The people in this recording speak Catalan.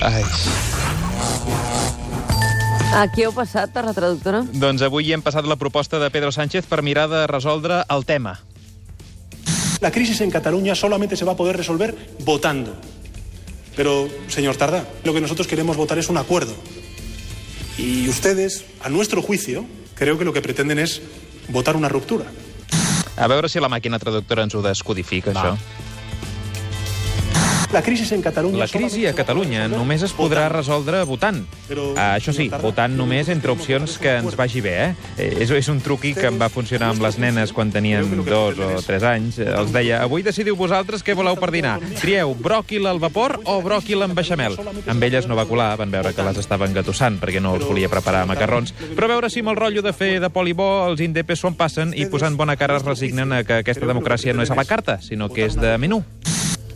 Ai. A qui heu passat, per la traductora? Doncs avui hem passat la proposta de Pedro Sánchez per mirar de resoldre el tema. La crisis en Cataluña solamente se va a poder resolver votando. Pero, señor Tardá, lo que nosotros queremos votar es un acuerdo. Y ustedes, a nuestro juicio, creo que lo que pretenden es votar una ruptura. A veure si la màquina traductora ens ho descodifica, Va. això. La crisis en Cataluña... La crisi a Catalunya només es podrà resoldre votant. Ah, això sí, votant només entre opcions que ens vagi bé, eh? Eh, És, és un truqui que em va funcionar amb les nenes quan tenien dos o tres anys. Eh, Els deia, avui decidiu vosaltres què voleu per dinar. Trieu bròquil al vapor o bròquil amb beixamel. Amb elles no va colar, van veure que les estaven gatossant perquè no els volia preparar macarrons. Però a veure si amb el rotllo de fer de polibó els indepes s'ho en passen i posant bona cara es resignen a que aquesta democràcia no és a la carta, sinó que és de menú.